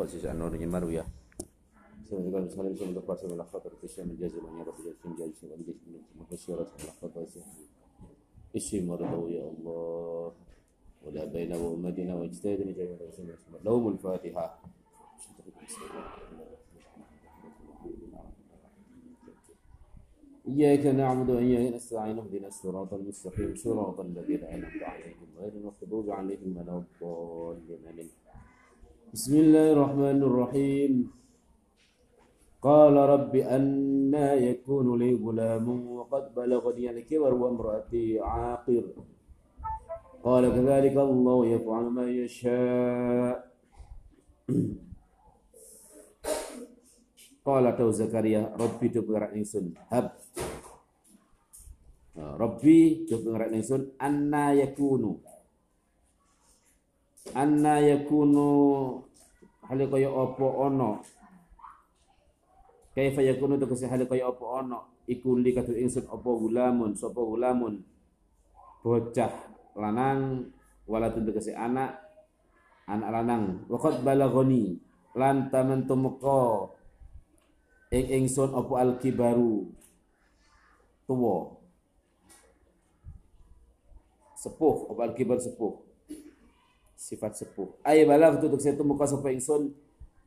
وأسس عن نور مروية يا الله ولا بين وأمتنا واجتهدنا جميع الرسول لهم الفاتحة إياك نعبد وإياك نستعين اهدنا الصراط المستقيم صراط الذين أنعمت عليهم غير المغضوب عليهم ولا الضالين بسم الله الرحمن الرحيم قال رب أنا يكون لي غلام وقد بلغني الكبر وامرأتي عاقر قال كذلك الله يفعل ما يشاء Qala tahu Zakaria, Rabbi tu pengerak ingsun, hab. Rabbi tu pengerak ingsun, anna yakunu. Anna yakunu hal kaya apa ana. Kaifa yakunu tu kese hal kaya apa ana. Iku li katu ingsun apa gulamun, sapa gulamun. Bocah lanang walatun kese anak anak lanang. Waqad balagoni lan taman tumeka ing ingsun apa al-kibaru tuwa sepuh apa al-kibar sepuh sifat sepuh. Ay balagh tu setu muka sapa ingsun.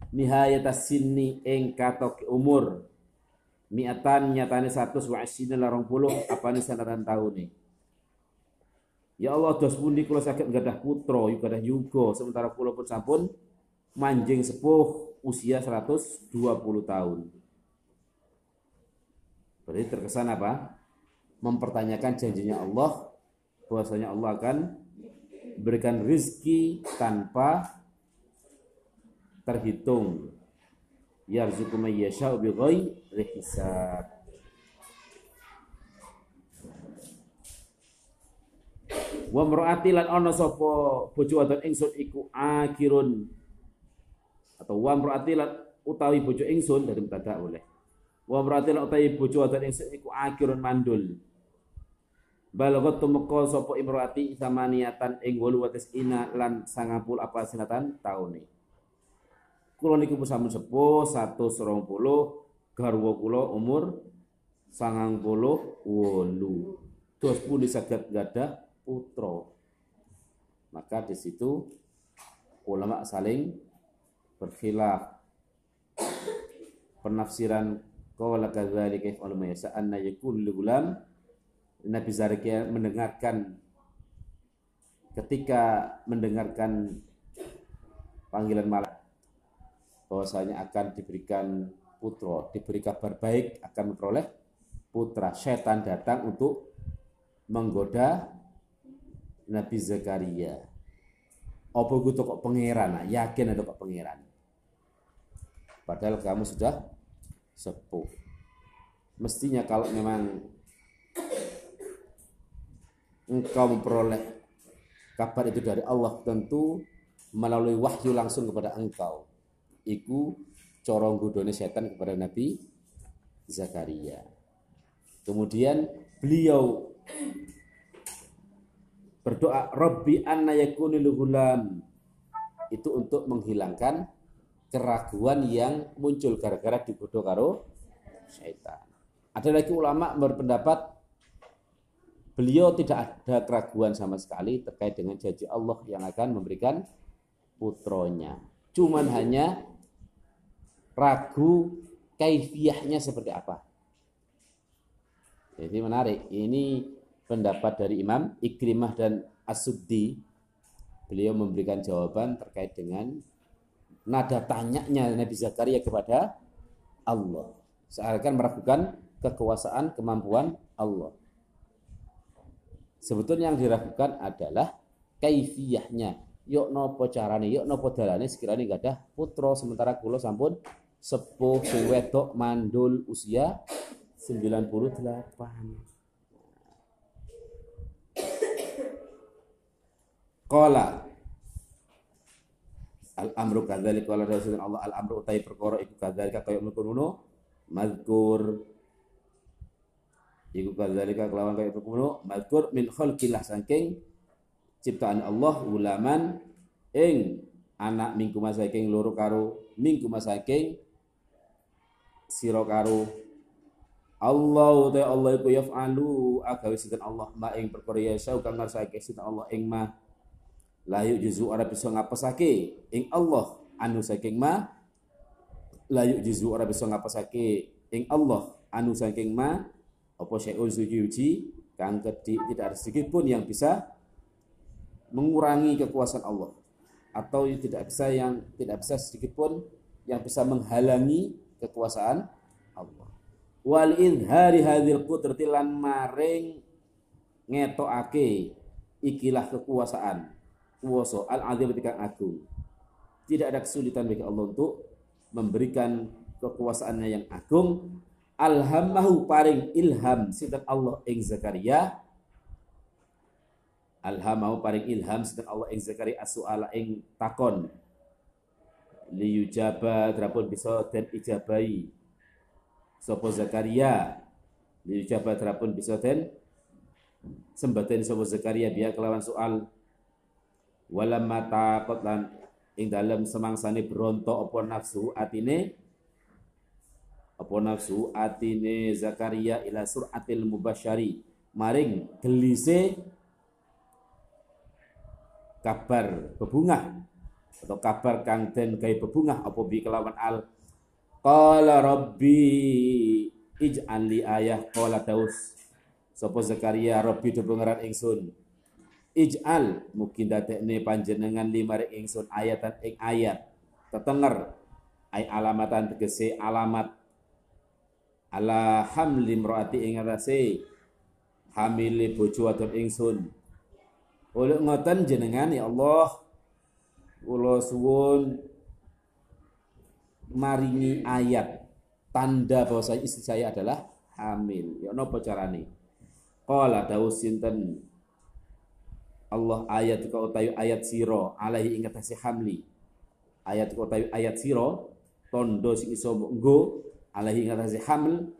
Nihayat sinni ing katok umur. Miatan nyatane 100 wa asina larong puluh apane sanatan taune Ya Allah dos pundi kula saged gadah putra gadah yuga sementara kula pun sampun manjing sepuh usia 120 tahun. Berarti terkesan apa? Mempertanyakan janjinya Allah bahwasanya Allah akan berikan rizki tanpa terhitung. Yarzuqu may yasha'u bighairi hisab. Wa mar'ati lan ana sapa bojo wadon ingsun iku akirun atau wa mar'ati lan utawi bojo ingsun dari mubtada oleh wa berarti lan utawi bojo wadon ingsun iku akirun mandul balagot tumeka sapa imroati samaniatan ing 8 ina lan 90 apa sinatan taune. Kula niku sampun sepuh 120 garwa kula umur 98 dos pun saged gadah putra. Maka di situ ulama saling berkhilaf. Penafsiran Qala kadzalika yaf'alu ma yasha anna yakul gulam Nabi Zakaria mendengarkan ketika mendengarkan panggilan malaikat bahwasanya akan diberikan putra, diberi kabar baik akan memperoleh putra. Setan datang untuk menggoda Nabi Zakaria. Apa gue kok pangeran? Yakin ada kok pangeran. Padahal kamu sudah sepuh. Mestinya kalau memang engkau memperoleh kabar itu dari Allah tentu melalui wahyu langsung kepada engkau. Iku corong gudone setan kepada Nabi Zakaria. Kemudian beliau berdoa Rabbi anna yakunil gulam itu untuk menghilangkan keraguan yang muncul gara-gara digoda karo syaitan. Ada lagi ulama berpendapat beliau tidak ada keraguan sama sekali terkait dengan janji Allah yang akan memberikan putronya. Cuman hanya ragu kaifiahnya seperti apa. Jadi menarik. Ini pendapat dari Imam Ikrimah dan Asuddi. Beliau memberikan jawaban terkait dengan nada tanyanya Nabi Zakaria kepada Allah. Seakan meragukan kekuasaan, kemampuan Allah. Sebetulnya yang diragukan adalah kaifiyahnya. Yuk nopo carane, yuk nopo dalane sekiranya gak ada putra sementara kula sampun sepuh sing mandul usia 98. Qala al amru kadzalika wala rasulun Allah al amru utai perkara iku kadzalika kaya ngono mazkur iku kadzalika kelawan kaya ngono mazkur min khalqillah saking ciptaan Allah ulaman ing anak minggu masaking loro karo minggu masaking sira karo Allah ta Allah iku yaf'alu agawe sinten Allah ma ing perkara ya kang ngarsake sinten Allah ing ma la yujizu ora bisa ngapesake ing Allah anu saking ma la yujizu ora bisa ngapesake ing Allah anu saking ma apa syai'un suci kang tidak ada sedikit pun yang bisa mengurangi kekuasaan Allah atau tidak bisa yang tidak bisa sedikit pun yang bisa menghalangi kekuasaan Allah. Wal idhari hadhil qudrati maring ngetokake ikilah kekuasaan kuwasa al azim kang agung. Tidak ada kesulitan bagi Allah untuk memberikan kekuasaannya yang agung alhamahu paring ilham. Sinten Allah ing Zakaria. Alhamahu paring ilham. Sinten Allah ing Zakaria asuala ing takon. Liyujaba drapun bisa den ijabai. Sapa Zakaria. Liyujaba drapun bisa den sembaten sapa Zakaria biya kelawan soal. Walamma taqat lan ing dalem semangsane berontok apa nafsu atine apa nafsu atine Zakaria ila suratil mubasyari maring gelise kabar bebungah. Atau kabar kang den gawe bebungah apa bi kelawan al? Qala rabbi ij'al li ayah qala daus. Sapa Zakaria rabbi do pengeran ingsun. Ij'al mungkin dadekne panjenengan limare ingsun ayatan ing ayat. Tetenger ay alamatan tegese alamat ala hamli mraati ing atase hamile bojo wadon ingsun. Oleh ngoten jenengan ya Allah kula suwun maringi ayat. Tanda bahwa istri saya adalah hamil. Ya napa carane? Qala dawu sinten? Allah ayat kau tayu ayat siro alaihi ing atase hamli. Ayat kau tayu ayat siro tondo sing iso nggo alaihi ngatasi hamil.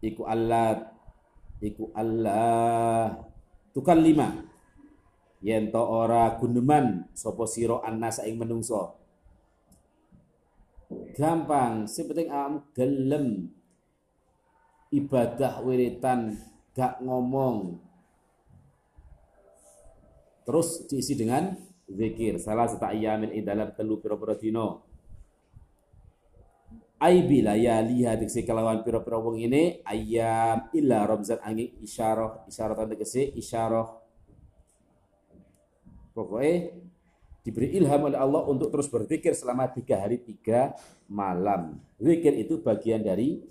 Iku Allah iku Allah. Tukal lima. Yen to ora guneman sapa sira annasa ing menungso? Gampang sing penting gelem. Ibadah wiritan gak ngomong. Terus diisi dengan zikir. Salah satu ayamin ing dalam telu pira-pira dina ai layali hadiksi kelawan pira-pira wong ini ayam illa ramzan angin isyarah isyarah tanda kese isyarah. Pokoknya diberi ilham oleh Allah untuk terus berzikir selama tiga hari tiga malam. Zikir itu bagian dari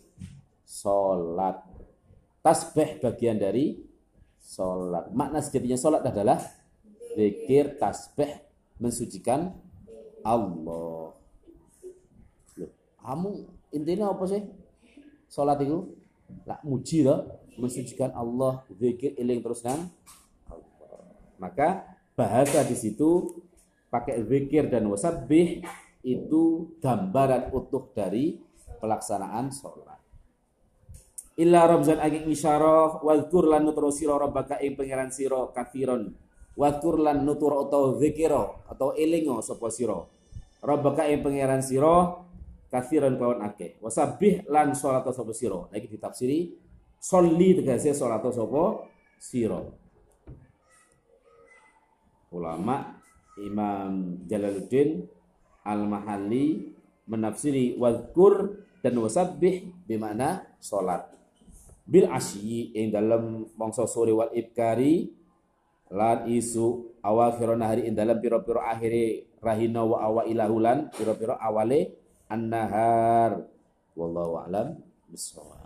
sholat. Tasbih bagian dari sholat. Makna sejatinya sholat adalah zikir tasbih mensucikan Allah kamu intinya apa sih? Salat itu lah muji lah, mensucikan Allah, zikir eling terus kan? Maka bahasa di situ pakai zikir dan wasabbih itu gambaran utuh dari pelaksanaan sholat. Illa ramzan agik isyarah wadkur lan nutro sira rabbaka ing pangeran sira kafiron wadkur lan nutro atau zikira atau elingo sapa sira rabbaka ing pangeran sira kathiran kawan akeh. Wasabih lan salat sapa sira. Lagi ditafsiri sholli tegese salat sapa sira. Ulama Imam Jalaluddin Al-Mahalli menafsiri wadkur dan wasabbih bermakna salat bil asyi ing dalam mangsa sore wal ibkari lan isu awakhirun hari ing dalam piro-piro akhire rahina wa ilahulan piro-piro awale an-nahar. Wallahu a'lam bissawab